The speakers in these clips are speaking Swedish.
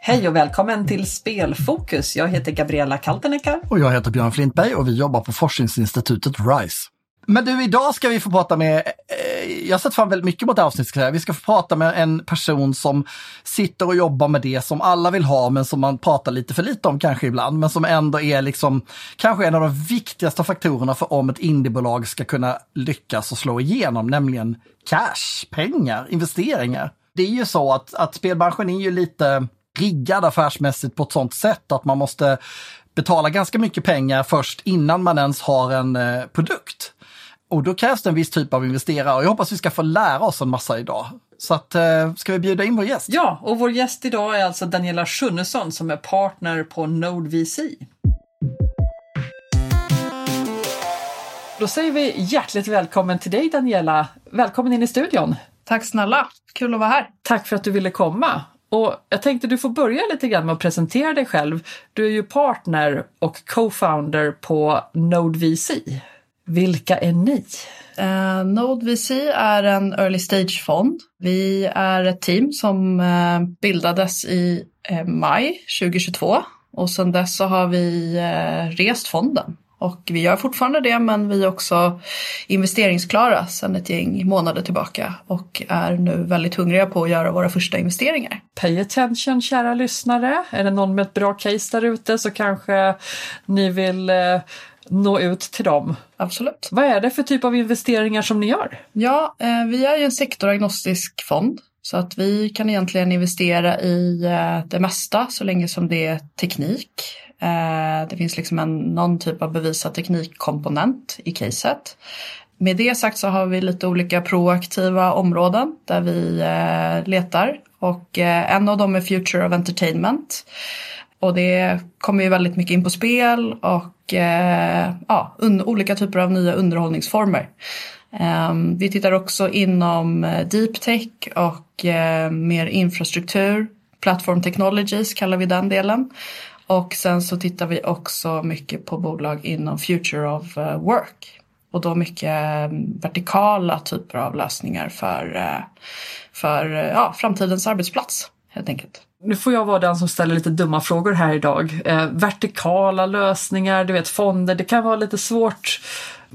Hej och välkommen till Spelfokus. Jag heter Gabriella Kaltenekar. Och jag heter Björn Flintberg och vi jobbar på forskningsinstitutet RISE. Men du, idag ska vi få prata med, jag har sett fram väldigt mycket mot det här avsnittet, vi ska få prata med en person som sitter och jobbar med det som alla vill ha men som man pratar lite för lite om kanske ibland, men som ändå är liksom kanske en av de viktigaste faktorerna för om ett indiebolag ska kunna lyckas och slå igenom, nämligen cash, pengar, investeringar. Det är ju så att, att spelbranschen är ju lite riggad affärsmässigt på ett sånt sätt att man måste betala ganska mycket pengar först innan man ens har en eh, produkt. Och då krävs det en viss typ av investerare och jag hoppas vi ska få lära oss en massa idag. Så att, eh, ska vi bjuda in vår gäst? Ja, och vår gäst idag är alltså Daniela Schunnesson som är partner på Node VC. Då säger vi hjärtligt välkommen till dig Daniela. Välkommen in i studion. Tack snälla, kul att vara här. Tack för att du ville komma. Och jag tänkte du får börja lite grann med att presentera dig själv. Du är ju partner och co-founder på Node VC. Vilka är ni? Uh, Node VC är en early stage-fond. Vi är ett team som uh, bildades i uh, maj 2022 och sedan dess så har vi rest fonden och vi gör fortfarande det men vi är också investeringsklara sedan ett gäng månader tillbaka och är nu väldigt hungriga på att göra våra första investeringar. Pay attention kära lyssnare. Är det någon med ett bra case där ute så kanske ni vill nå ut till dem. Absolut. Vad är det för typ av investeringar som ni gör? Ja, eh, vi är ju en sektoragnostisk fond så att vi kan egentligen investera i eh, det mesta så länge som det är teknik. Eh, det finns liksom en, någon typ av bevisad teknikkomponent i caset. Med det sagt så har vi lite olika proaktiva områden där vi letar och en av dem är Future of Entertainment. Och det kommer ju väldigt mycket in på spel och eh, ja, olika typer av nya underhållningsformer. Um, vi tittar också inom eh, deep tech och eh, mer infrastruktur. Platform technologies kallar vi den delen. Och sen så tittar vi också mycket på bolag inom Future of eh, Work. Och då mycket vertikala typer av lösningar för, för ja, framtidens arbetsplats helt enkelt. Nu får jag vara den som ställer lite dumma frågor här idag. Eh, vertikala lösningar, du vet fonder, det kan vara lite svårt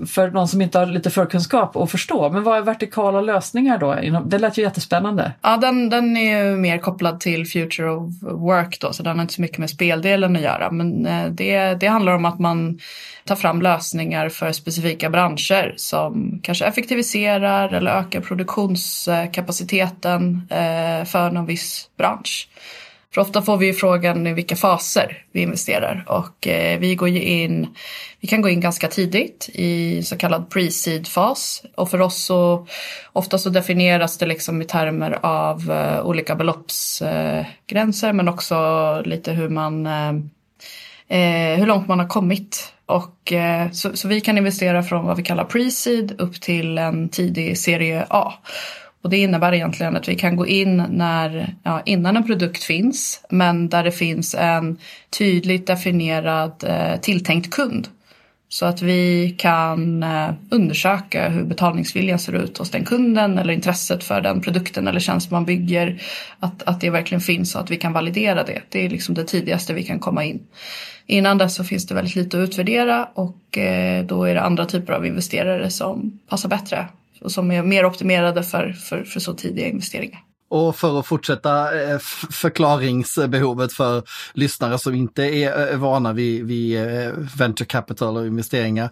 för någon som inte har lite förkunskap att förstå. Men vad är vertikala lösningar då? Det lät ju jättespännande. Ja, den, den är ju mer kopplad till Future of Work då, så den har inte så mycket med speldelen att göra. Men eh, det, det handlar om att man tar fram lösningar för specifika branscher som kanske effektiviserar eller ökar produktionskapaciteten eh, för någon viss bransch. För ofta får vi frågan i vilka faser vi investerar och eh, vi går ju in, vi kan gå in ganska tidigt i så kallad pre-seed fas och för oss så ofta så definieras det liksom i termer av eh, olika beloppsgränser eh, men också lite hur man eh, eh, hur långt man har kommit och eh, så, så vi kan investera från vad vi kallar pre-seed upp till en tidig serie A. Och det innebär egentligen att vi kan gå in när, ja, innan en produkt finns men där det finns en tydligt definierad eh, tilltänkt kund. Så att vi kan eh, undersöka hur betalningsviljan ser ut hos den kunden eller intresset för den produkten eller tjänst man bygger. Att, att det verkligen finns och att vi kan validera det. Det är liksom det tidigaste vi kan komma in. Innan dess så finns det väldigt lite att utvärdera och eh, då är det andra typer av investerare som passar bättre och som är mer optimerade för, för, för så tidiga investeringar. Och för att fortsätta eh, förklaringsbehovet för lyssnare som inte är eh, vana vid, vid eh, venture capital och investeringar.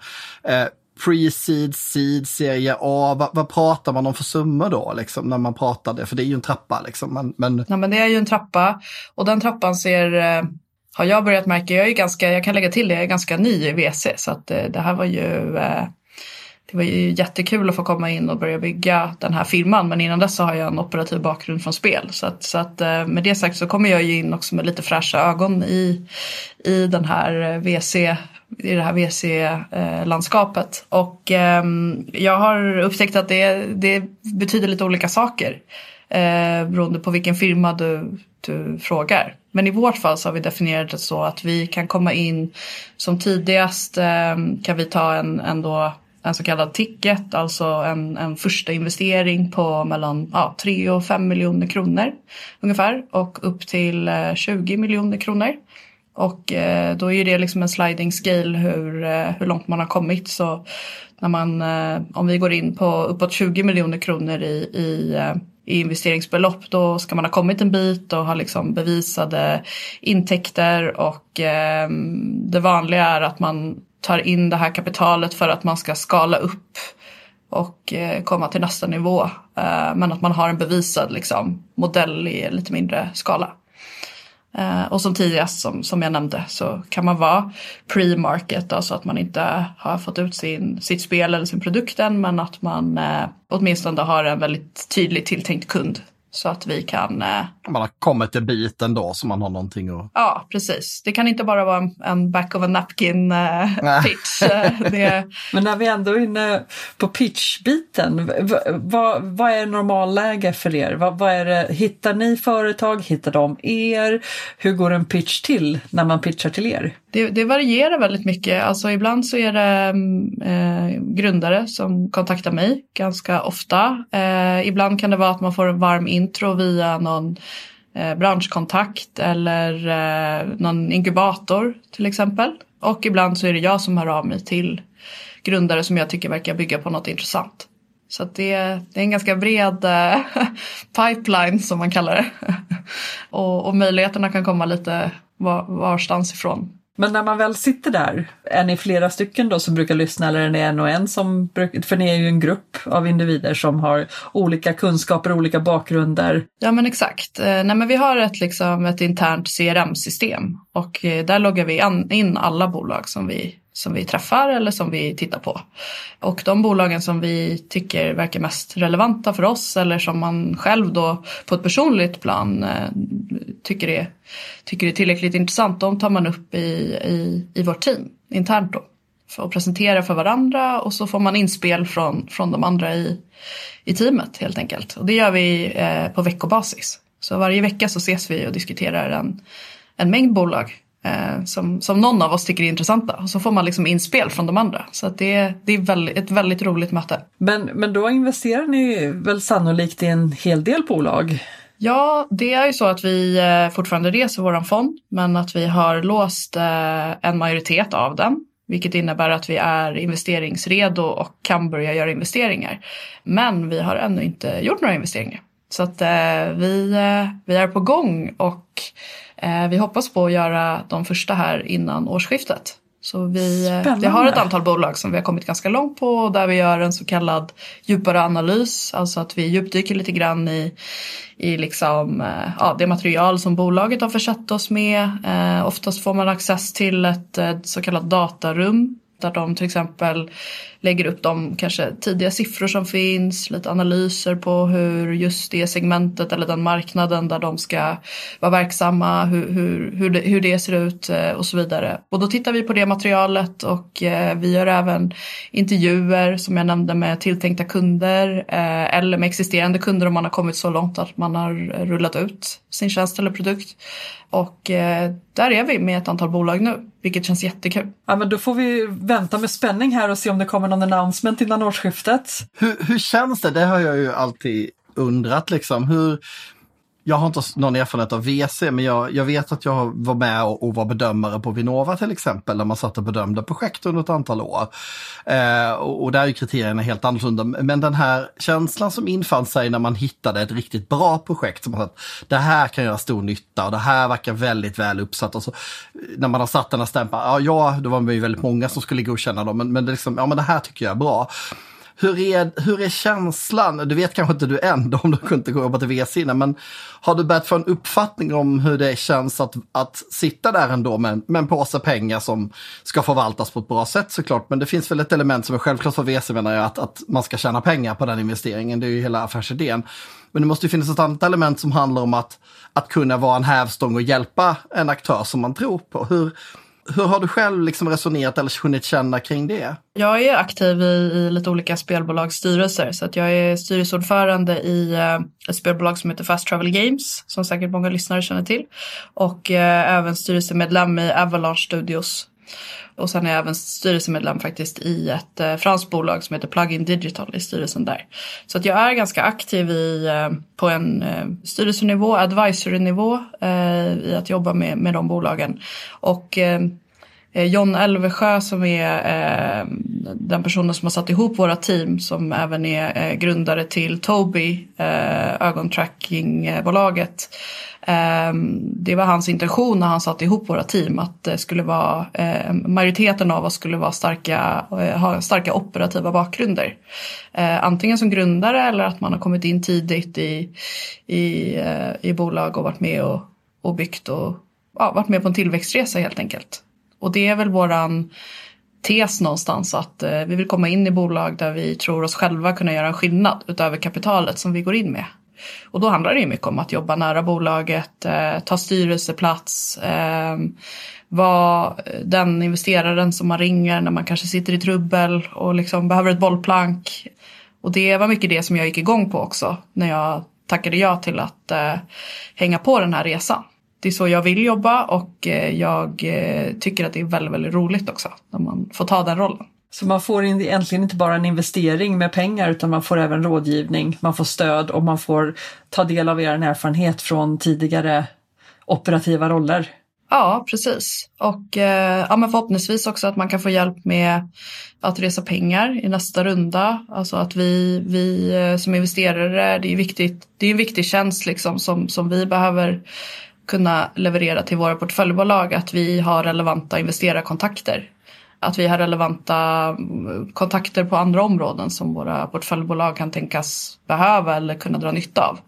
Pre-seed, seed, serie A, vad, vad, pratar man om för summor då liksom, när man pratar det? För det är ju en trappa. Liksom, men, men... Ja, men det är ju en trappa och den trappan ser har jag börjat märka, jag är ganska, jag kan lägga till det, jag är ganska ny i VC så att det här var ju det var ju jättekul att få komma in och börja bygga den här firman men innan dess så har jag en operativ bakgrund från spel. Så att, så att eh, med det sagt så kommer jag ju in också med lite fräscha ögon i, i den här eh, VC i det här VC-landskapet. Eh, och eh, jag har upptäckt att det, det betyder lite olika saker eh, beroende på vilken firma du, du frågar. Men i vårt fall så har vi definierat det så att vi kan komma in som tidigast eh, kan vi ta en, ändå en så kallad ticket, alltså en, en första investering på mellan ja, 3 och 5 miljoner kronor ungefär och upp till eh, 20 miljoner kronor. Och eh, då är det liksom en sliding scale hur, eh, hur långt man har kommit. Så när man, eh, om vi går in på uppåt 20 miljoner kronor i, i, eh, i investeringsbelopp då ska man ha kommit en bit och ha liksom bevisade intäkter och eh, det vanliga är att man tar in det här kapitalet för att man ska skala upp och eh, komma till nästa nivå. Eh, men att man har en bevisad liksom, modell i lite mindre skala. Eh, och som tidigast som, som jag nämnde så kan man vara pre-market, alltså att man inte har fått ut sin, sitt spel eller sin produkt än men att man eh, åtminstone har en väldigt tydlig tilltänkt kund så att vi kan... Eh... Man har kommit en bit ändå så man har någonting att... Ja, precis. Det kan inte bara vara en, back of a napkin eh, pitch. Eh, det... Men när vi ändå är inne på pitchbiten, vad, vad är normalläge för er? Vad, vad är det, hittar ni företag? Hittar de er? Hur går en pitch till när man pitchar till er? Det, det varierar väldigt mycket. Alltså ibland så är det mm, eh, grundare som kontaktar mig ganska ofta. Eh, ibland kan det vara att man får en varm intro via någon eh, branschkontakt eller eh, någon inkubator till exempel. Och ibland så är det jag som hör av mig till grundare som jag tycker verkar bygga på något intressant. Så det, det, är en ganska bred eh, pipeline som man kallar det. och, och möjligheterna kan komma lite var, varstans ifrån. Men när man väl sitter där, är ni flera stycken då som brukar lyssna eller är ni en och en som brukar, för ni är ju en grupp av individer som har olika kunskaper, olika bakgrunder. Ja men exakt. Eh, nej men vi har ett, liksom, ett internt CRM-system och eh, där loggar vi in alla bolag som vi som vi träffar eller som vi tittar på. Och de bolagen som vi tycker verkar mest relevanta för oss eller som man själv då på ett personligt plan eh, tycker, är, tycker är tillräckligt intressant, de tar man upp i, i, i vårt team internt då. För att presentera för varandra och så får man inspel från, från de andra i, i teamet helt enkelt. Och det gör vi eh, på veckobasis. Så varje vecka så ses vi och diskuterar en, en mängd bolag eh, som, som någon av oss tycker är intressanta. Och så får man liksom inspel från de andra. Så det, det är väldigt, ett väldigt roligt möte. Men, men då investerar ni väl sannolikt i en hel del bolag? Ja, det är ju så att vi eh, fortfarande reser våran fond, men att vi har låst eh, en majoritet av den. Vilket innebär att vi är investeringsredo och kan börja göra investeringar. Men vi har ännu inte gjort några investeringar. Så att eh, vi, vi är på gång och vi hoppas på att göra de första här innan årsskiftet. Så vi, vi har ett antal bolag som vi har kommit ganska långt på där vi gör en så kallad djupare analys. Alltså att vi djupdyker lite grann i, i liksom, eh, ja, det material som bolaget har försett oss med. Eh, oftast får man access till ett, ett så kallat datarum där de till exempel lägger upp de kanske tidiga siffror som finns, lite analyser på hur just det segmentet eller den marknaden där de ska vara verksamma, hur, hur, hur, det, hur det ser ut eh, och så vidare. Och då tittar vi på det materialet och eh, vi gör även intervjuer som jag nämnde med tilltänkta kunder eh, eller med existerande kunder om man har kommit så långt att man har rullat ut sin tjänst eller produkt. Och där är vi med ett antal bolag nu, vilket känns jättekul. Ja, men då får vi vänta med spänning här och se om det kommer någon announcement innan årsskiftet. Hur, hur känns det? Det har jag ju alltid undrat liksom. Hur, jag har inte någon erfarenhet av VC, men jag, jag vet att jag var med och, och, var bedömare på Vinnova till exempel, där man satt och bedömde projekt under ett antal år. Eh, och, och där är kriterierna helt annorlunda. Men den här känslan som infann sig när man hittade ett riktigt bra projekt, som att det här kan göra stor nytta och det här verkar väldigt väl uppsatt. Och så, när man har satt den här stämpeln, ja, ja, då var det ju väldigt många som skulle godkänna dem, men, men, det, liksom, ja, men det här tycker jag är bra. Hur är, hur är känslan? Du vet kanske inte du än om du inte jobbat till VC innan, men har du börjat få en uppfattning om hur det känns att, att sitta där ändå med, med en påse pengar som ska förvaltas på ett bra sätt såklart. Men det finns väl ett element som är självklart för VC menar jag, att, att man ska tjäna pengar på den investeringen. Det är ju hela affärsidén. Men det måste ju finnas ett annat element som handlar om att, att kunna vara en hävstång och hjälpa en aktör som man tror på. Hur, hur har du själv liksom resonerat eller hunnit känna kring det? Jag är aktiv i, i lite olika spelbolags styrelser så att jag är styrelseordförande i eh, ett spelbolag som heter Fast Travel Games som säkert många lyssnare känner till och eh, även styrelsemedlem i Avalanche Studios och sen är jag även styrelsemedlem faktiskt i ett eh, franskt bolag som heter Plugin Digital i styrelsen där. Så att jag är ganska aktiv i, eh, på en eh, styrelsenivå, advisory-nivå eh, i att jobba med, med de bolagen. Och eh, eh John Elvesjö som är eh, den personen som har satt ihop våra team som även är eh, grundare till Tobii, eh, ögontrackingbolaget. Ehm, det var hans intention när han satte ihop våra team att det skulle vara ehm, majoriteten av oss skulle vara starka, eh, ha starka operativa bakgrunder. Ehm, antingen som grundare eller att man har kommit in tidigt i, i, eh, i bolag och varit med och, och byggt och ja, varit med på en tillväxtresa helt enkelt. Och det är väl våran tes någonstans att eh, vi vill komma in i bolag där vi tror oss själva kunna göra en skillnad utöver kapitalet som vi går in med. Och då handlar det ju mycket om att jobba nära bolaget, eh, ta styrelseplats, eh, vara den investeraren som man ringer när man kanske sitter i trubbel och liksom behöver ett bollplank. Och det var mycket det som jag gick igång på också när jag tackade ja till att eh, hänga på den här resan. Det är så jag vill jobba och eh, jag eh, tycker att det är väldigt, väldigt roligt också när man får ta den rollen. Så man får egentligen inte bara en investering med pengar utan man får även rådgivning, man får stöd och man får ta del av er erfarenhet från tidigare operativa roller. Ja, precis. Och eh, ja, men förhoppningsvis också att man kan få hjälp med att resa pengar i nästa runda. Alltså att vi, vi eh, som investerare, det är, viktigt, det är en viktig tjänst liksom som, som vi behöver kunna leverera till våra portföljbolag, att vi har relevanta investerarkontakter att vi har relevanta mm, kontakter på andra områden som våra portföljbolag kan tänkas behöva eller kunna dra nytta av.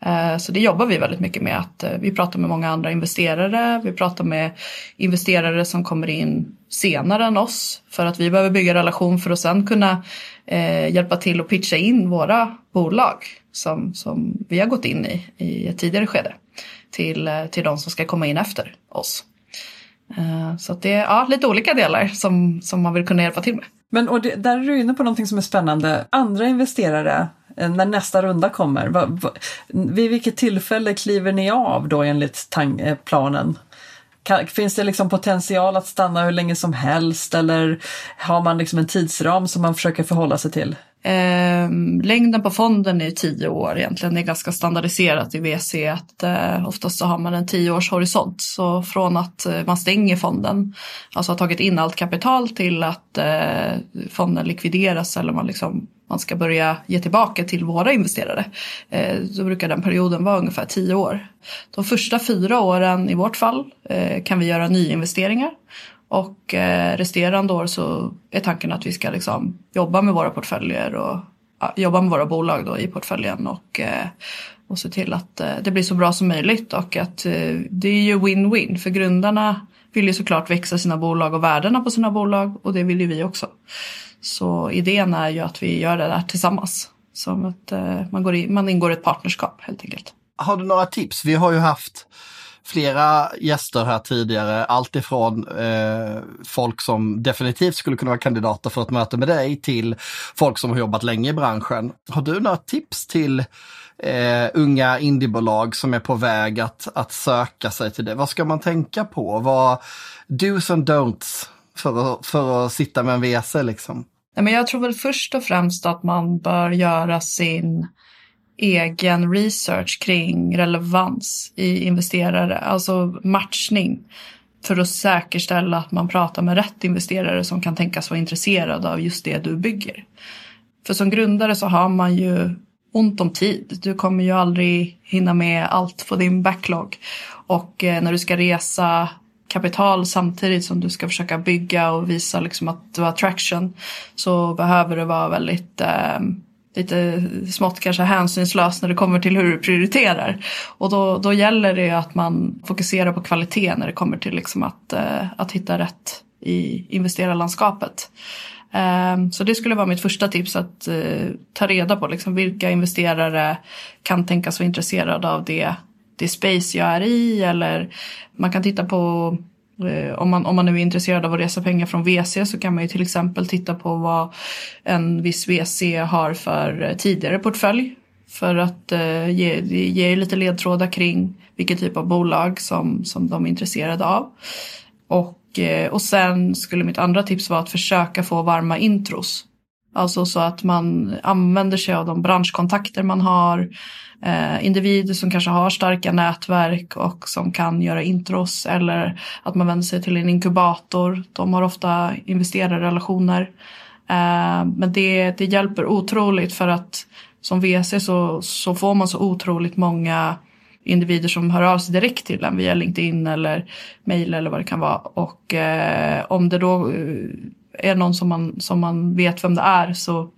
Eh, så det jobbar vi väldigt mycket med. att eh, Vi pratar med många andra investerare. Vi pratar med investerare som kommer in senare än oss för att vi behöver bygga relation för att sen kunna eh, hjälpa till och pitcha in våra bolag som, som vi har gått in i i ett tidigare skede till, till de som ska komma in efter oss. Eh, så det är ja, lite olika delar som, som man vill kunna hjälpa till med. Men och det, där är du inne på någonting som är spännande. Andra investerare, eh, när nästa runda kommer, va, va, vid vilket tillfälle kliver ni av då enligt tang, eh, planen? Kan, finns det liksom potential att stanna hur länge som helst eller har man liksom en tidsram som man försöker förhålla sig till? Eh, längden på fonden är tio år egentligen. Det är ganska standardiserat i VC att eh, oftast så har man en tioårshorisont. Så från att eh, man stänger fonden, alltså har tagit in allt kapital till att eh, fonden likvideras eller man, liksom, man ska börja ge tillbaka till våra investerare. Eh, då brukar den perioden vara ungefär tio år. De första fyra åren i vårt fall eh, kan vi göra nyinvesteringar och eh, resterande år så är tanken att vi ska liksom jobba med våra portföljer och jobba med våra bolag då i portföljen och, eh, och se till att eh, det blir så bra som möjligt och att eh, det är ju win-win för grundarna vill ju såklart växa sina bolag och värdena på sina bolag och det vill ju vi också. Så idén är ju att vi gör det där tillsammans. Som att man, går in, man ingår ett partnerskap helt enkelt. Har du några tips? Vi har ju haft flera gäster här tidigare, alltifrån eh, folk som definitivt skulle kunna vara kandidater för ett möte med dig till folk som har jobbat länge i branschen. Har du några tips till eh, unga indiebolag som är på väg att, att söka sig till det? Vad ska man tänka på? Vad dos and don'ts för att, för att sitta med en VC liksom? jag tror väl först och främst att man bör göra sin egen research kring relevans i investerare, alltså matchning för att säkerställa att man pratar med rätt investerare som kan tänkas vara intresserade av just det du bygger. För som grundare så har man ju ont om tid. Du kommer ju aldrig hinna med allt på din backlog. Och eh, när du ska resa kapital samtidigt som du ska försöka bygga och visa liksom att du har traction så behöver du vara väldigt eh, lite smått kanske hänsynslös när det kommer till hur du prioriterar. Och då, då gäller det att man fokuserar på kvalitet när det kommer till liksom att, eh, att hitta rätt i investerarlandskapet. Eh, så det skulle vara mitt första tips att eh, ta reda på liksom vilka investerare kan tänkas vara intresserade av det, det space jag är i eller man kan titta på Eh, om man, om man nu är intresserad av att resa pengar från VC så kan man ju till exempel titta på vad en viss VC har för eh, tidigare portfölj. För att eh, ge, ge lite ledtrådar kring vilken typ av bolag som, som de är intresserade av. Och, eh, och sen skulle mitt andra tips vara att försöka få varma intros. Alltså så att man använder sig av de branschkontakter man har. Eh, individer som kanske har starka nätverk och som kan göra intros. Eller att man vänder sig till en inkubator. De har ofta investerarrelationer. Eh, men det, det hjälper otroligt för att som VC så, så får man så otroligt många individer som hör av sig direkt till en via LinkedIn eller mail eller vad det kan vara. Och eh, om det då eh, är någon som man, som man vet vem det är så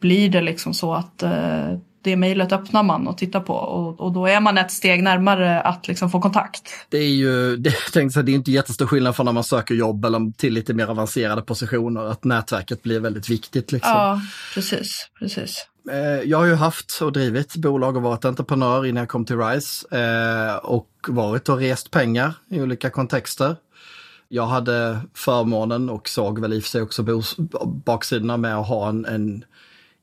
blir det liksom så att eh, det mejlet öppnar man och tittar på och, och då är man ett steg närmare att liksom få kontakt. Det är ju, det, jag tänkte, det är inte jättestor skillnad från när man söker jobb eller till lite mer avancerade positioner, att nätverket blir väldigt viktigt. Liksom. Ja, precis, precis. Eh, jag har ju haft och drivit bolag och varit entreprenör innan jag kom till RISE eh, och varit och rest pengar i olika kontexter. Jag hade förmånen och såg väl i och för sig också baksidorna med att ha en, en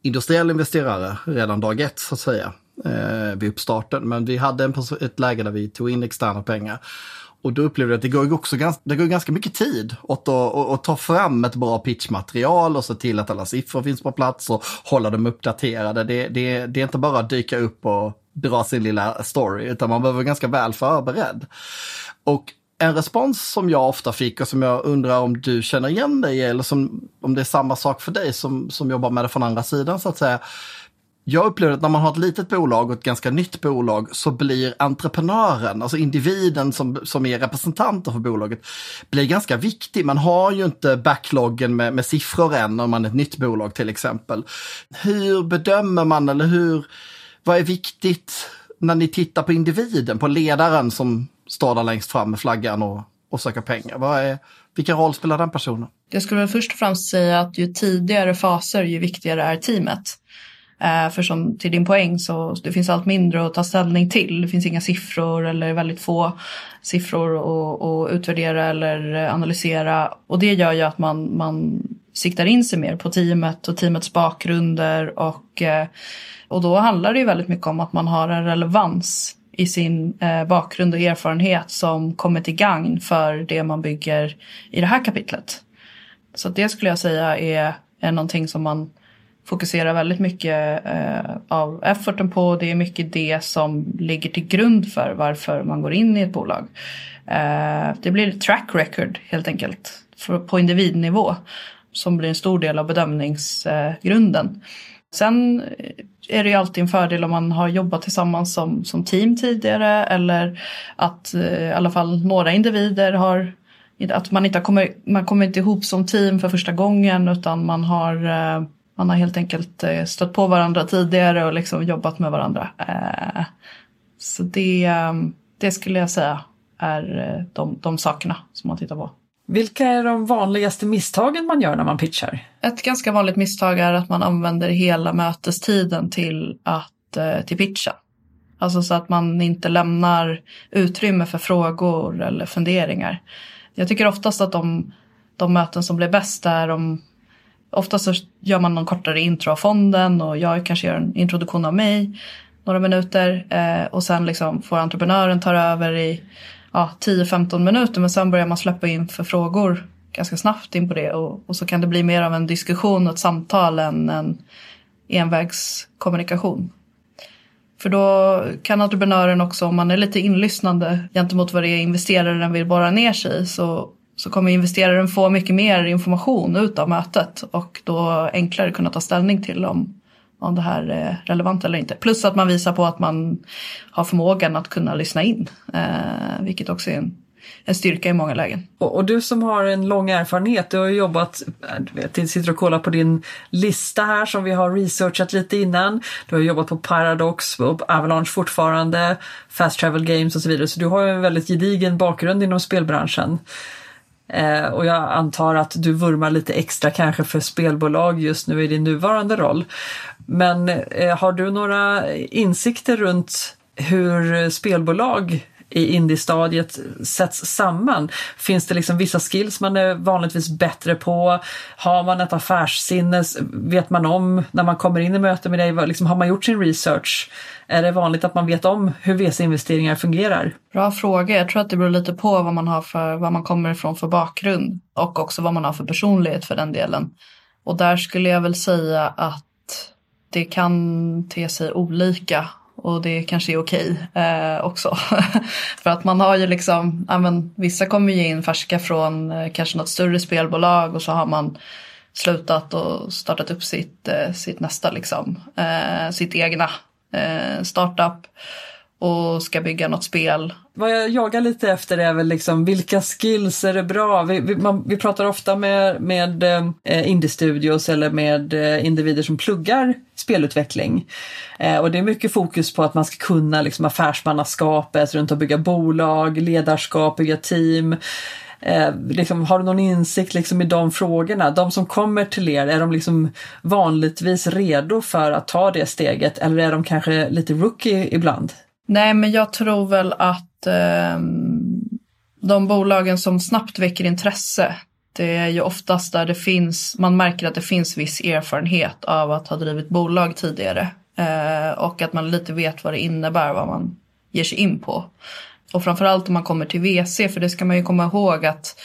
industriell investerare redan dag ett så att säga eh, vid uppstarten. Men vi hade en, ett läge där vi tog in externa pengar. Och då upplevde jag att det går också ganska, det går ganska mycket tid åt att, att ta fram ett bra pitchmaterial och se till att alla siffror finns på plats och hålla dem uppdaterade. Det, det, det är inte bara att dyka upp och dra sin lilla story, utan man behöver vara ganska väl förberedd. Och en respons som jag ofta fick och som jag undrar om du känner igen dig i eller som, om det är samma sak för dig som, som jobbar med det från andra sidan så att säga. Jag upplever att när man har ett litet bolag och ett ganska nytt bolag så blir entreprenören, alltså individen som, som är representanter för bolaget, blir ganska viktig. Man har ju inte backloggen med, med siffror än om man är ett nytt bolag till exempel. Hur bedömer man eller hur, vad är viktigt när ni tittar på individen, på ledaren som står där längst fram med flaggan och, och söker pengar? Vad är, vilken roll spelar den personen? Jag skulle väl först och främst säga att ju tidigare faser ju viktigare är teamet. Eh, för som till din poäng så det finns allt mindre att ta ställning till. Det finns inga siffror eller väldigt få siffror att, utvärdera eller analysera. Och det gör ju att man, man siktar in sig mer på teamet och teamets bakgrunder och, eh, och då handlar det ju väldigt mycket om att man har en relevans i sin eh, bakgrund och erfarenhet som kommer till gagn för det man bygger i det här kapitlet. Så det skulle jag säga är, är någonting som man fokuserar väldigt mycket eh, av efforten på. Det är mycket det som ligger till grund för varför man går in i ett bolag. Eh, det blir track record helt enkelt för, på individnivå som blir en stor del av bedömningsgrunden. Sen är det ju alltid en fördel om man har jobbat tillsammans som, som team tidigare eller att eh, i alla fall några individer har att man inte kommer, man kommer inte ihop som team för första gången utan man har, eh, man har helt enkelt eh, stött på varandra tidigare och liksom jobbat med varandra. Eh, så det, eh, det skulle jag säga är de, de sakerna som man tittar på. Vilka är de vanligaste misstagen man gör när man pitchar? Ett ganska vanligt misstag är att man använder hela mötestiden till, att, eh, till pitcha. Alltså så att man inte lämnar utrymme för frågor eller funderingar. Jag tycker oftast att de, de möten som blir bäst är om Oftast så gör man någon kortare intro av fonden och jag kanske gör en introduktion av mig några minuter eh, och sen liksom får entreprenören ta över i ja, 10-15 minuter men sen börjar man släppa in för frågor ganska snabbt in på det och, och så kan det bli mer av en diskussion och ett samtal än en envägskommunikation. För då kan entreprenören också, om man är lite inlyssnande gentemot vad det är investeraren vill borra ner sig så, så kommer investeraren få mycket mer information ut av mötet och då enklare kunna ta ställning till om om det här är relevant eller inte. Plus att man visar på att man har förmågan att kunna lyssna in, eh, vilket också är en, en styrka i många lägen. Och, och, du som har en lång erfarenhet, du har jobbat, eh, du vet, jag sitter och kollar på din lista här som vi har researchat lite innan. Du har jobbat på Paradox, på Avalanche fortfarande, Fast Travel Games och så vidare, så du har en väldigt gedigen bakgrund inom spelbranschen. Eh, och jag antar att du vurmar lite extra kanske för spelbolag just nu i din nuvarande roll. Men eh, har du några insikter runt hur spelbolag i indiestadiet sätts samman? Finns det liksom vissa skills man är vanligtvis bättre på? Har man ett affärssinne? Vet man om när man kommer in i möte med dig? Liksom, har man gjort sin research? Är det vanligt att man vet om hur VC-investeringar fungerar? Bra fråga. Jag tror att det beror lite på vad man, har för, vad man kommer ifrån för bakgrund och också vad man har för personlighet för den delen. Och där skulle jag väl säga att det kan te sig olika och det kanske är okej eh, också. För att man har ju liksom, ja, men, vissa kommer ju in färska från eh, kanske något större spelbolag och så har man slutat och startat upp sitt, eh, sitt nästa liksom, eh, sitt egna eh, startup och ska bygga något spel. Vad jag jagar lite efter är väl liksom vilka skills är det bra? Vi, vi, man, vi pratar ofta med, med eh, indie-studios eller med eh, individer som pluggar spelutveckling. Eh, och det är mycket fokus på att man ska kunna liksom, affärsmannaskapet runt att bygga bolag, ledarskap, bygga team. Eh, liksom, har du någon insikt liksom, i de frågorna? De som kommer till er, är de liksom vanligtvis redo för att ta det steget eller är de kanske lite rookie ibland? Nej, men jag tror väl att eh, de bolagen som snabbt väcker intresse, det är ju oftast där det finns, man märker att det finns viss erfarenhet av att ha drivit bolag tidigare eh, och att man lite vet vad det innebär, vad man ger sig in på. Och framförallt om man kommer till VC, för det ska man ju komma ihåg att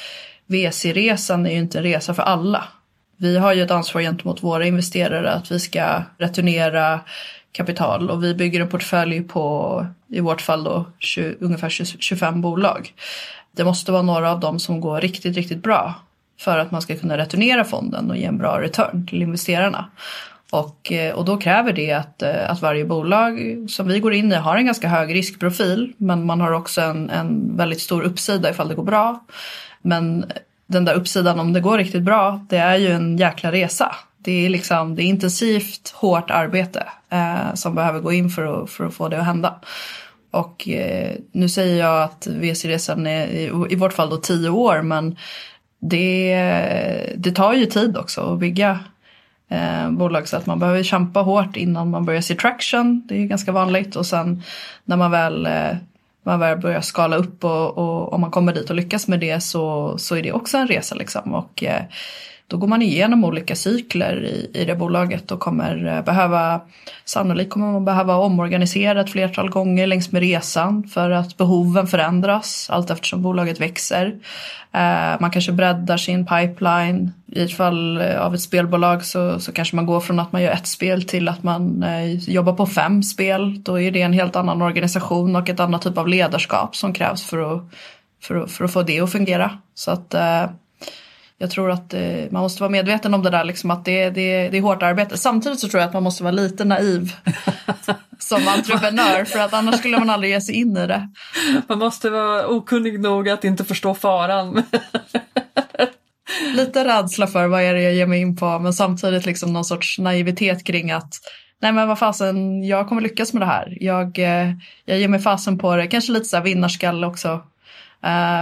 VC-resan är ju inte en resa för alla. Vi har ju ett ansvar gentemot våra investerare att vi ska returnera kapital och vi bygger en portfölj på, i vårt fall då, 20, ungefär 25 bolag. Det måste vara några av dem som går riktigt, riktigt bra för att man ska kunna returnera fonden och ge en bra return till investerarna. Och, eh, och då kräver det att, eh, att varje bolag som vi går in i har en ganska hög riskprofil men man har också en, en väldigt stor uppsida ifall det går bra. Men den där uppsidan om det går riktigt bra, det är ju en jäkla resa. Det är, liksom, det är intensivt, hårt arbete eh, som behöver gå in för att, för att få det att hända. Och eh, nu säger jag att VC-resan är i, i vårt fall då tio år men det, det tar ju tid också att bygga eh, bolag så att man behöver kämpa hårt innan man börjar se traction. Det är ganska vanligt och sen när man väl, eh, man väl börjar skala upp och, och om man kommer dit och lyckas med det så, så är det också en resa liksom. Och, eh, då går man igenom olika cykler i, i det bolaget och kommer eh, behöva, sannolikt kommer man behöva omorganisera ett flertal gånger längs med resan för att behoven förändras allt eftersom bolaget växer. Eh, man kanske breddar sin pipeline. I ett fall eh, av ett spelbolag så, så kanske man går från att man gör ett spel till att man jobbar på fem spel. Då är det en helt annan organisation och ett annat typ av ledarskap som krävs för att, för att, för att få det att fungera. Så att jag tror att eh, man måste vara medveten om det där, liksom, att det, det, det är hårt arbete. Samtidigt så tror jag att man måste vara lite naiv som entreprenör för att annars skulle man aldrig ge sig in i det. Man måste vara okunnig nog att inte förstå faran. lite rädsla för vad är det jag ger mig in på men samtidigt liksom någon sorts naivitet kring att nej men vad fasen, jag kommer lyckas med det här. Jag, eh, jag ger mig fasen på det, kanske lite så här vinnarskalle också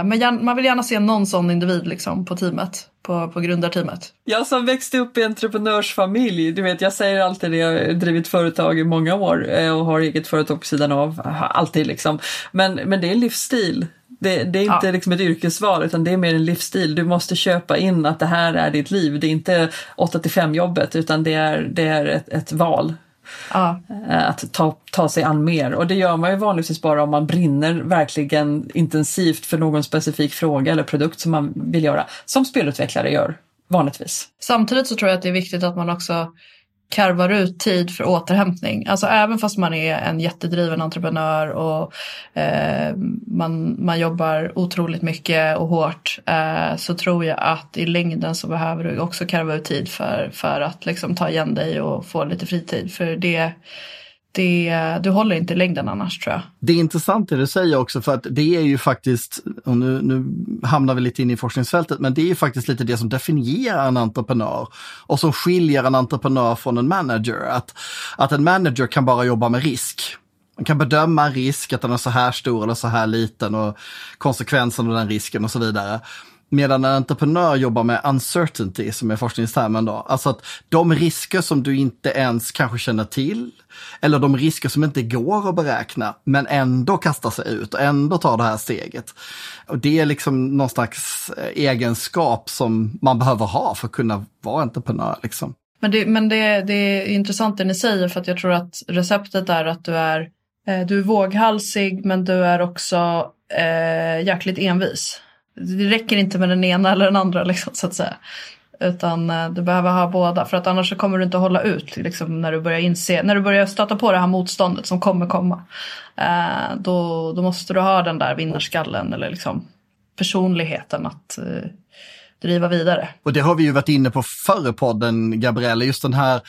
men man vill gärna se någon sån individ liksom på teamet, på, på grundarteamet. Jag som växte upp i entreprenörsfamilj, du vet jag säger alltid det, jag har drivit företag i många år eh, och har eget företag på sidan av, alltid liksom. Men, men det är en livsstil. Det, det, är inte ja. liksom ett yrkesval utan det är mer en livsstil. Du måste köpa in att det här är ditt liv. Det är inte 8 till 5 jobbet utan det är, det är ett, ett val Ja. Eh, att ta, ta sig an mer och det gör man ju vanligtvis bara om man brinner verkligen intensivt för någon specifik fråga eller produkt som man vill göra, som spelutvecklare gör vanligtvis. Samtidigt så tror jag att det är viktigt att man också karvar ut tid för återhämtning. Alltså även fast man är en jättedriven entreprenör och eh, man, man jobbar otroligt mycket och hårt eh, så tror jag att i längden så behöver du också karva ut tid för, för att liksom ta igen dig och få lite fritid. För det det, du håller inte i längden annars tror jag. Det är intressant det du säger också för att det är ju faktiskt, och nu, nu hamnar vi lite in i forskningsfältet, men det är ju faktiskt lite det som definierar en entreprenör och som skiljer en entreprenör från en manager. Att, att en manager kan bara jobba med risk. Man kan bedöma en risk, att den är så här stor eller så här liten och konsekvensen av den risken och så vidare. Medan en entreprenör jobbar med uncertainty, som är forskningstermen då. Alltså att de risker som du inte ens kanske känner till, eller de risker som inte går att beräkna, men ändå kastar sig ut och ändå tar det här steget. Och det är liksom någon slags eh, egenskap som man behöver ha för att kunna vara entreprenör. Liksom. Men, det, men det, det är intressant det ni säger för att jag tror att receptet är att du är, eh, du är våghalsig men du är också eh, jäkligt envis. Det räcker inte med den ena eller den andra liksom, så att säga. Utan eh, du behöver ha båda för att annars så kommer du inte hålla ut liksom, när du börjar inse, när du börjar stöta på det här motståndet som kommer komma. Eh, då, då måste du ha den där vinnarskallen eller liksom personligheten att eh, driva vidare. Och det har vi ju varit inne på förr podden, Gabriella. just den här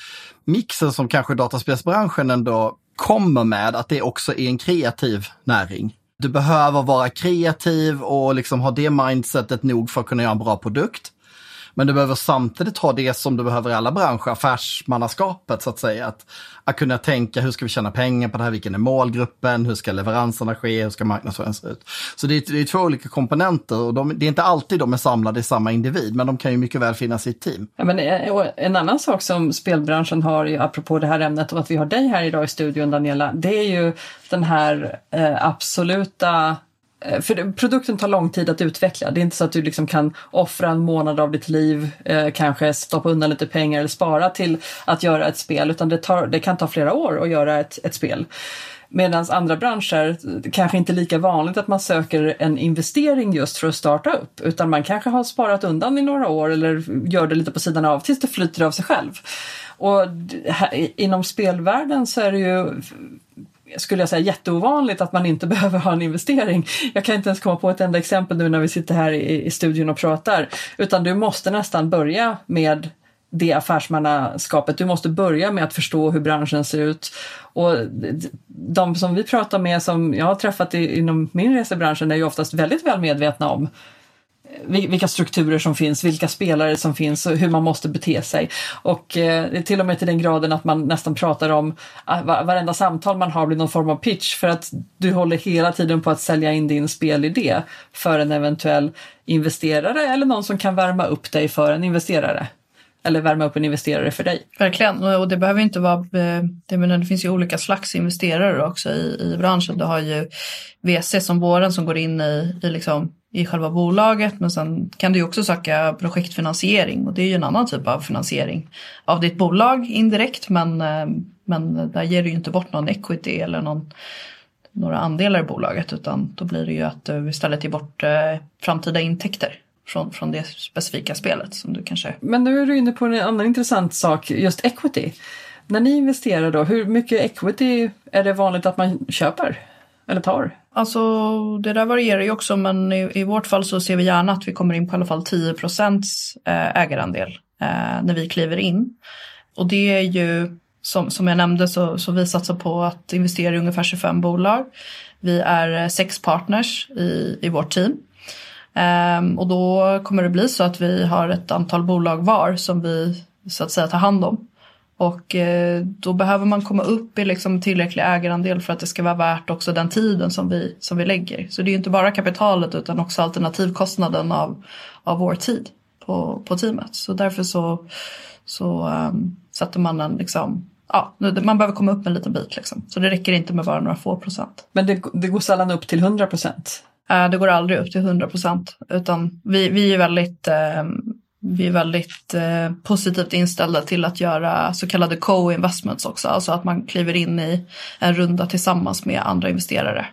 mixen som kanske dataspelsbranschen ändå kommer med, att det också är en kreativ näring. Du behöver vara kreativ och liksom ha det mindsetet nog för att kunna göra en bra produkt. Men du behöver samtidigt ha det som du behöver i alla branscher, affärsmannaskapet så att säga. Att, att kunna tänka hur ska vi tjäna pengar på det här, vilken är målgruppen, hur ska leveranserna ske, hur ska marknadsföringen se ut. Så det är, det är två olika komponenter och de, det är inte alltid de är samlade i samma individ, men de kan ju mycket väl finnas i ett team. Ja, men eh, en annan sak som spelbranschen har, apropå det här ämnet och att vi har dig här idag i studion Daniela, det är ju den här eh, absoluta Eh, för produkten tar lång tid att utveckla. Det är inte så att du liksom kan offra en månad av ditt liv, eh, kanske stoppa undan lite pengar eller spara till att göra ett spel, utan det, tar, det kan ta flera år att göra ett, ett spel. Medan andra branscher kanske inte är lika vanligt att man söker en investering just för att starta upp, utan man kanske har sparat undan i några år eller gör det lite på sidan av tills det flyter av sig själv. Och här, inom spelvärlden så är det ju skulle jag säga jätteovanligt att man inte behöver ha en investering. Jag kan inte ens komma på ett enda exempel nu när vi sitter här i, i studion och pratar. Utan du måste nästan börja med det affärsmannaskapet. Du måste börja med att förstå hur branschen ser ut. Och de som vi pratar med, som jag har träffat inom min resebranschen, är ju oftast väldigt väl medvetna om vilka strukturer som finns, vilka spelare som finns och hur man måste bete sig. Och eh, till och med till den graden att man nästan pratar om ah, att varenda samtal man har blir någon form av pitch för att du håller hela tiden på att sälja in din spelidé för en eventuell investerare eller någon som kan värma upp dig för en investerare eller värma upp en investerare för dig. Verkligen, och det behöver inte vara, eh, det, menar, det finns ju olika slags investerare också i, i branschen. Du har ju VC som våren som går in i, i liksom i själva bolaget men sen kan du också söka projektfinansiering och det är ju en annan typ av finansiering av ditt bolag indirekt men, eh, men där ger du ju inte bort någon equity eller någon, några andelar i bolaget utan då blir det ju att du istället ger bort eh, framtida intäkter från, från det specifika spelet som du kanske... Men nu är du inne på en annan intressant sak, just equity. När ni investerar då, hur mycket equity är det vanligt att man köper eller tar? Alltså det där varierar ju också men i, i vårt fall så ser vi gärna att vi kommer in på i alla fall 10 procents eh, ägarandel eh, när vi kliver in. Och det är ju som, som jag nämnde så, så vi satsar på att investera i ungefär 25 bolag. Vi är eh, sex partners i, i vårt team. Ehm, och då kommer det bli så att vi har ett antal bolag var som vi så att säga tar hand om. Och eh, då behöver man komma upp i liksom tillräcklig ägarandel för att det ska vara värt också den tiden som vi, som vi lägger. Så det är inte bara kapitalet utan också alternativkostnaden av, av vår tid på, på teamet. Så därför så, så um, sätter man en liksom Ja, man behöver komma upp en liten bit liksom. Så det räcker inte med bara några få procent. Men det, det går sällan upp till 100 procent? Uh, det går aldrig upp till 100 procent. Utan vi, vi är väldigt uh, vi är väldigt eh, positivt inställda till att göra så kallade co-investments också. Alltså att man kliver in i en runda tillsammans med andra investerare.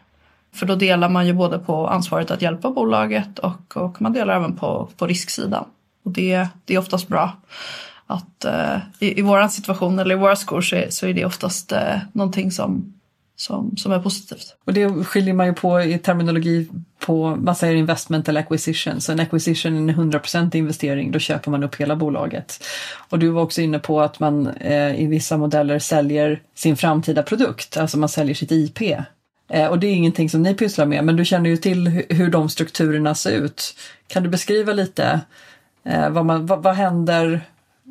För då delar man ju både på ansvaret att hjälpa bolaget och, och man delar även på, på risksidan. Och det, det är oftast bra. Att eh, i, i vår situation eller i våra skor så är, så är det oftast eh, någonting som som, som är positivt. Och det skiljer man ju på i terminologi på, man säger investment eller acquisition. Så en acquisition är en 100% investering, då köper man upp hela bolaget. Och du var också inne på att man eh, i vissa modeller säljer sin framtida produkt, alltså man säljer sitt IP. Eh, och det är ingenting som ni pysslar med, men du känner ju till hur de strukturerna ser ut. Kan du beskriva lite eh, vad, man, vad, vad händer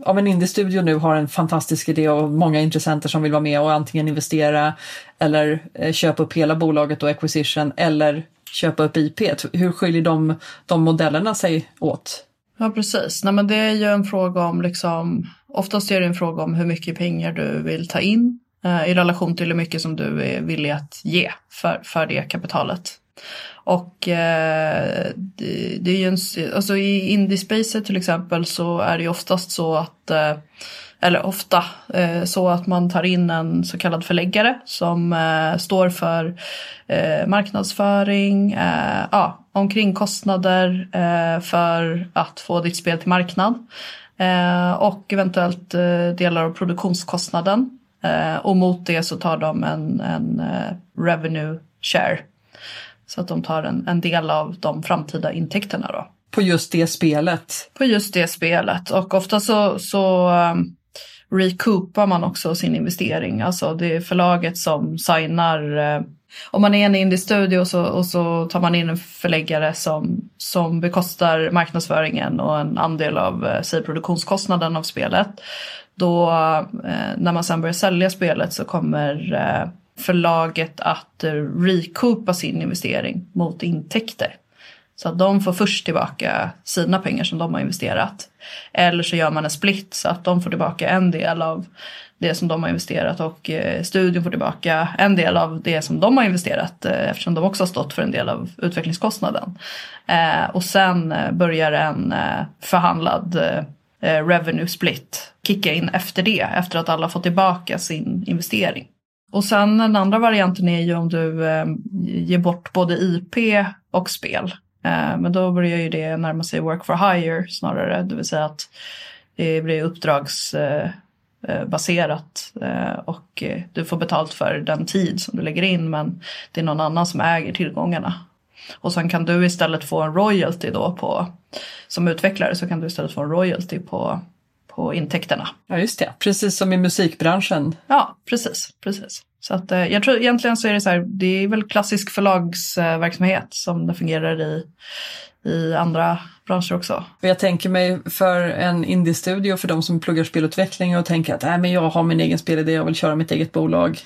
om en indie-studio nu har en fantastisk idé och många intressenter som vill vara med och antingen investera eller eh, köpa upp hela bolaget och acquisition eller köpa upp IP? Hur skiljer de, de modellerna sig åt? Ja precis, Nej, men det är ju en fråga om liksom, oftast är det en fråga om hur mycket pengar du vill ta in eh, i relation till hur mycket som du är villig att ge för, för det kapitalet. Och eh, det, det, är ju en, alltså i Indiespacer till exempel så är det ju oftast så att eh, eller ofta, eh, så att man tar in en så kallad förläggare som eh, står för eh, marknadsföring, eh, ja, omkringkostnader eh, för att få ditt spel till marknad eh, och eventuellt delar av produktionskostnaden. Och mot det så tar de en, en revenue share. Så att de tar en, en del av de framtida intäkterna då. På just det spelet? På just det spelet och ofta så, så recoupar man också sin investering. Alltså det är förlaget som signar. Eh, om man är en indie-studio så, och så tar man in en förläggare som, som bekostar marknadsföringen och en andel av eh, säg, produktionskostnaden av spelet. Då eh, när man sen börjar sälja spelet så kommer eh, förlaget att eh, recoupa sin investering mot intäkter. Så att de får först tillbaka sina pengar som de har investerat. Eller så gör man en split så att de får tillbaka en del av det som de har investerat och eh, studion får tillbaka en del av det som de har investerat eh, eftersom de också har stått för en del av utvecklingskostnaden. Och sen börjar en förhandlad revenue split kicka in efter det, efter att alla fått tillbaka sin investering. Och sen den andra varianten är ju om du eh, ger bort både IP och spel. Eh, men då börjar ju det närma sig work for hire snarare, det vill säga att det blir uppdragsbaserat eh, eh, eh, och du får betalt för den tid som du lägger in men det är någon annan som äger tillgångarna. Och sen kan du istället få en royalty då på, som utvecklare så kan du istället få en royalty på, på intäkterna. Ja just det, precis som i musikbranschen. Ja, precis, precis. Så att, eh, jag tror egentligen så är det så här, det är väl klassisk förlagsverksamhet som det fungerar i, i andra branscher också. Jag tänker mig för en indie-studio, för de som pluggar spelutveckling och tänker att äh, men jag har min egen spelidé, jag vill köra mitt eget bolag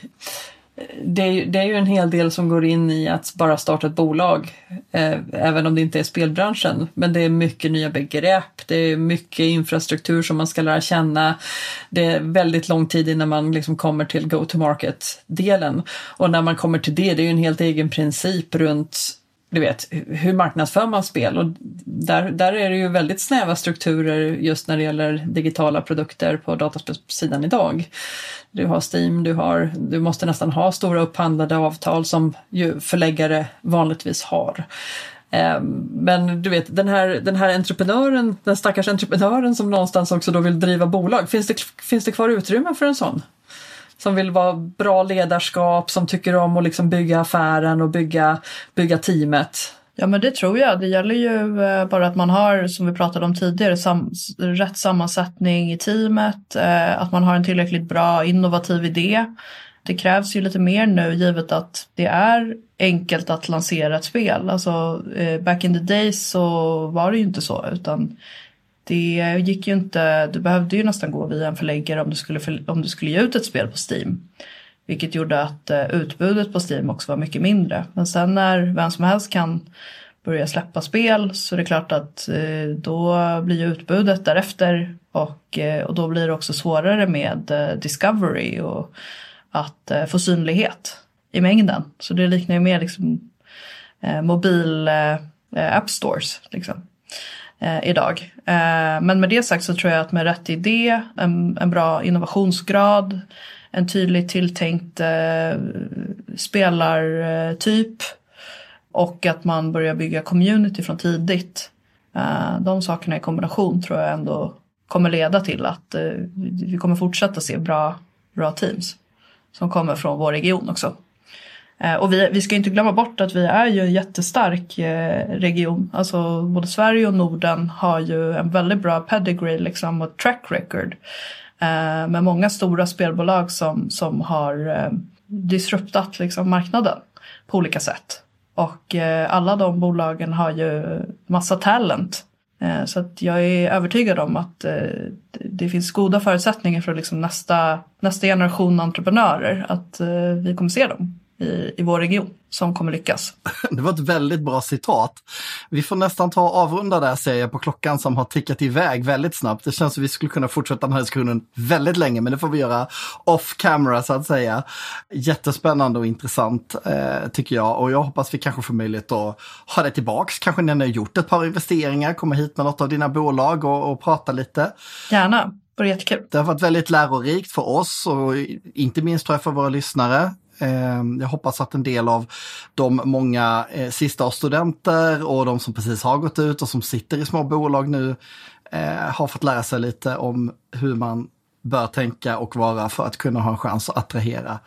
det är, det är ju en hel del som går in i att bara starta ett bolag, eh, även om det inte är spelbranschen. Men det är mycket nya begrepp, det är mycket infrastruktur som man ska lära känna. Det är väldigt lång tid innan man liksom kommer till go-to-market-delen. Och när man kommer till det, det är ju en helt egen princip runt du vet, hur marknadsför man spel? Och där, där är det ju väldigt snäva strukturer just när det gäller digitala produkter på dataspelsidan idag. Du har Steam, du, har, du måste nästan ha stora upphandlade avtal som ju förläggare vanligtvis har. Ehm, men du vet, den här, den här entreprenören, den stackars entreprenören som någonstans också då vill driva bolag, finns det, finns det kvar utrymme för en sån? Som vill vara bra ledarskap, som tycker om att liksom bygga affären och bygga, bygga teamet. Ja men det tror jag. Det gäller ju eh, bara att man har, som vi pratade om tidigare, sam rätt sammansättning i teamet, eh, att man har en tillräckligt bra innovativ idé. Det krävs ju lite mer nu givet att det är enkelt att lansera ett spel. Alltså eh, back in the days så var det ju inte så utan det gick ju inte, du behövde ju nästan gå via en förläggare om du skulle, om du skulle ge ut ett spel på Steam. Vilket gjorde att eh, utbudet på Steam också var mycket mindre. Men sen när vem som helst kan börja släppa spel så är det klart att eh, då blir utbudet därefter och, eh, och då blir det också svårare med discovery och att få synlighet i mängden. Så det liknar ju mer liksom mobil app stores. Liksom eh, idag. Eh, men med det sagt så tror jag att med rätt idé, en, en bra innovationsgrad, en tydligt tilltänkt eh, spelartyp och att man börjar bygga community från tidigt. Eh, de sakerna i kombination tror jag ändå kommer leda till att eh, vi kommer fortsätta se bra, bra teams som kommer från vår region också. Eh, och vi, vi ska inte glömma bort att vi är ju en jättestark eh, region. Alltså både Sverige och Norden har ju en väldigt bra pedigree liksom och track record. Eh, med många stora spelbolag som, som har disruptat liksom marknaden på olika sätt. Och alla de bolagen har ju massa talent. Så att jag är övertygad om att det finns goda förutsättningar för liksom nästa, nästa generation entreprenörer att vi kommer se dem i, i vår region som kommer lyckas. Det var ett väldigt bra citat. Vi får nästan ta och avrunda där ser jag på klockan som har tickat iväg väldigt snabbt. Det känns som vi skulle kunna fortsätta den här diskussionen väldigt länge, men det får vi göra off camera så att säga. Jättespännande och intressant eh, tycker jag och jag hoppas vi kanske får möjlighet att ha det tillbaks. Kanske när ni har gjort ett par investeringar, kommer hit med något av dina bolag och, och prata lite. Gärna, det. Det har varit väldigt lärorikt för oss och inte minst tror jag för våra lyssnare. Ehm, jag hoppas att en del av de många eh, sista studenter och de som precis har gått ut och som sitter i små bolag nu eh, har fått lära sig lite om hur man bör tänka och vara för att kunna ha en chans att attrahera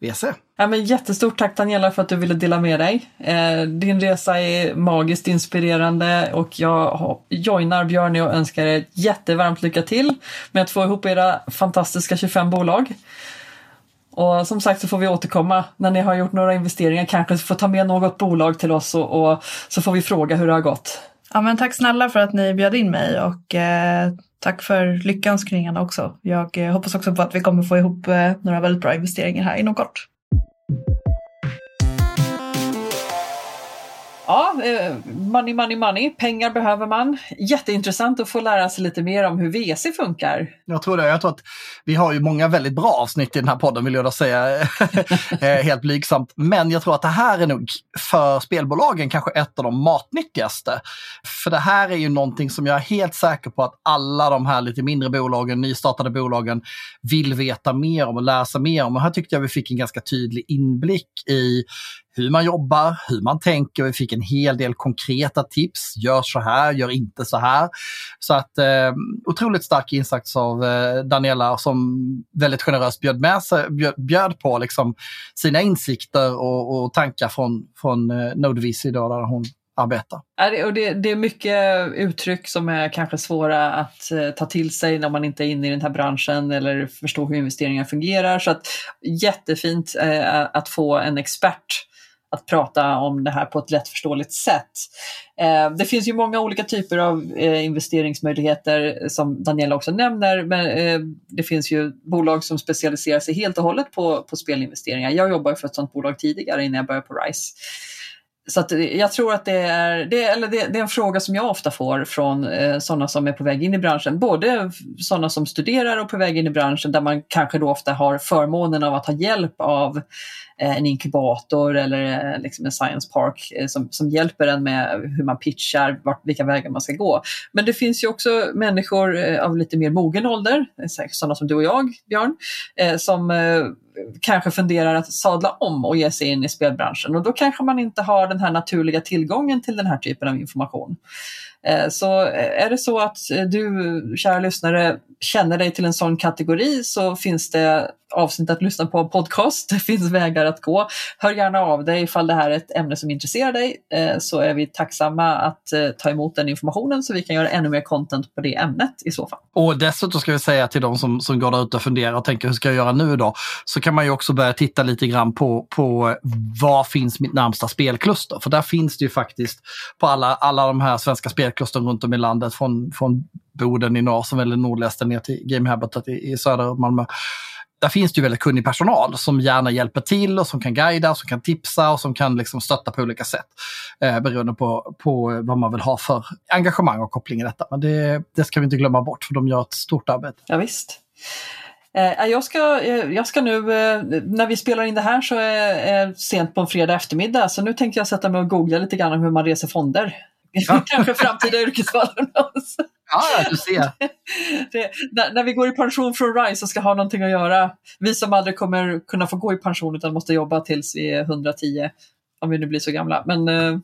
VC. Ja, men jättestort tack Daniela för att du ville dela med dig. Eh, din resa är magiskt inspirerande och jag joinar Björn och önskar er jättevarmt lycka till med att få ihop era fantastiska 25 bolag. Och som sagt så får vi återkomma när ni har gjort några investeringar, kanske får ta med något bolag till oss och, och så får vi fråga hur det har gått. Ja, men tack snälla för att ni bjöd in mig och eh, tack för lyckönskningarna också. Jag eh, hoppas också på att vi kommer få ihop eh, några väldigt bra investeringar här inom kort. Ja, eh, money, money, money. Pengar behöver man. Jätteintressant att få lära sig lite mer om hur VC funkar. Jag tror det. Jag tror att vi har ju många väldigt bra avsnitt i den här podden vill jag då säga. Eh, helt blygsamt. Men jag tror att det här är nog för spelbolagen kanske ett av de matnyttigaste. För det här är ju någonting som jag är helt säker på att alla de här lite mindre bolagen, nystartade bolagen vill veta mer om och läsa mer om. Och här tyckte jag vi fick en ganska tydlig inblick i hur man jobbar, hur man tänker. Vi fick en hel del konkreta tips. Gör så här, gör inte så här. Så att eh, otroligt stark insats av eh, Daniela som väldigt generöst bjöd, med sig, bjöd, bjöd på liksom, sina insikter och, och tankar från, från eh, Nodevis idag där hon arbetar. Ja, och det, det, är mycket uttryck som är kanske svåra att eh, ta till sig när man inte är inne i den här branschen eller förstår hur investeringar fungerar. Så att, jättefint eh, att få en expert att prata om det här på ett lättförståeligt sätt. Eh, det finns ju många olika typer av eh, investeringsmöjligheter som Daniela också nämner, men eh, det finns ju bolag som specialiserar sig helt och hållet på, på spelinvesteringar. Jag jobbade för ett sådant bolag tidigare innan jag började på RISE. Så att eh, jag tror att det är, det, eller det, det är en fråga som jag ofta får från eh, sådana som är på väg in i branschen. Både sådana som studerar och på väg in i branschen där man kanske då ofta har förmånen av att ha hjälp av eh, en inkubator eller eh, liksom en science park eh, som, som hjälper en med hur man pitchar, vart, vilka vägar man ska gå. Men det finns ju också människor eh, av lite mer mogen ålder, eh, sådana som du och jag, Björn, eh, som kanske funderar att sadla om och ge sig in i spelbranschen och då kanske man inte har den här naturliga tillgången till den här typen av information. Eh, så eh, är det så att eh, du, kära lyssnare, känner dig till en sån kategori så finns det avsnitt att lyssna på podcast. Det finns vägar att gå. Hör gärna av dig ifall det här är ett ämne som intresserar dig så är vi tacksamma att ta emot den informationen så vi kan göra ännu mer content på det ämnet i så fall. Och dessutom ska vi säga till de som, som går där ute och funderar och tänker hur ska jag göra nu då? Så kan man ju också börja titta lite grann på, på var finns mitt närmsta spelkluster? För där finns det ju faktiskt på alla, alla de här svenska spelklustren runt om i landet från, från Boden i norr som väl är nordligaste ner till Game Habitat i, i söder Malmö där finns det ju väldigt kunnig personal som gärna hjälper till och som kan guida, som kan tipsa och som kan liksom stötta på olika sätt. Eh, beroende på, på vad man vill ha för engagemang och koppling i detta. Men det, det ska vi inte glömma bort för de gör ett stort arbete. Ja, visst. Eh, jag, ska, eh, jag ska nu, eh, när vi spelar in det här så är det sent på en fredag eftermiddag så nu tänkte jag sätta mig och googla lite grann om hur man reser fonder. Ja. Kanske framtida yrkesval. Ja, du ser. Det, när, när, vi går i pension från RISE och ska ha någonting att göra, vi som aldrig kommer kunna få gå i pension utan måste jobba tills vi är 110, om vi nu blir så gamla. Men eh,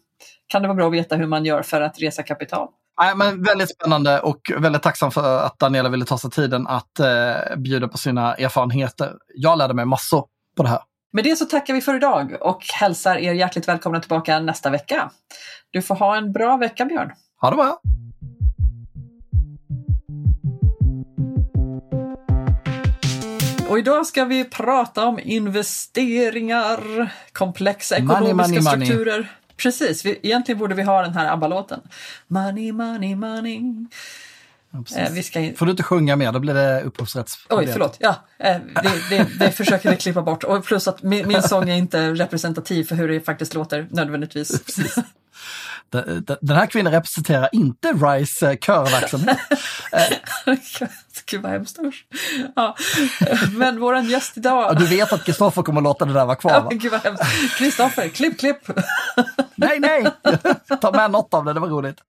kan det vara bra att veta hur man gör för att resa kapital? Nej, men väldigt spännande och väldigt tacksam för att Daniela ville ta sig tiden att eh, bjuda på sina erfarenheter. Jag lärde mig massor på det här. Med det så tackar vi för idag och hälsar er hjärtligt välkomna tillbaka nästa vecka. Du får ha en bra vecka Björn. Ha det bra! Och idag ska vi prata om investeringar, komplexa ekonomiska money, money, strukturer. Money. Precis, vi, egentligen borde vi ha den här ABBA-låten. Money, money, money. Eh, vi ska. Får du inte sjunga mer, då blir det upphovsrättsproblem. Oj, förlåt. Ja, eh, det, det, det försöker vi klippa bort. Och plus att min, min sång är inte representativ för hur det faktiskt låter nödvändigtvis. Den, den här kvinnan representerar inte RISE körverksamhet. Gud vad hemskt ja. Men våran gäst idag... Ja, du vet att Kristoffer kommer låta det där vara kvar va? Ja, Gud vad hemskt. Kristoffer, klipp, klipp! nej, nej! Ta med något av det, det var roligt.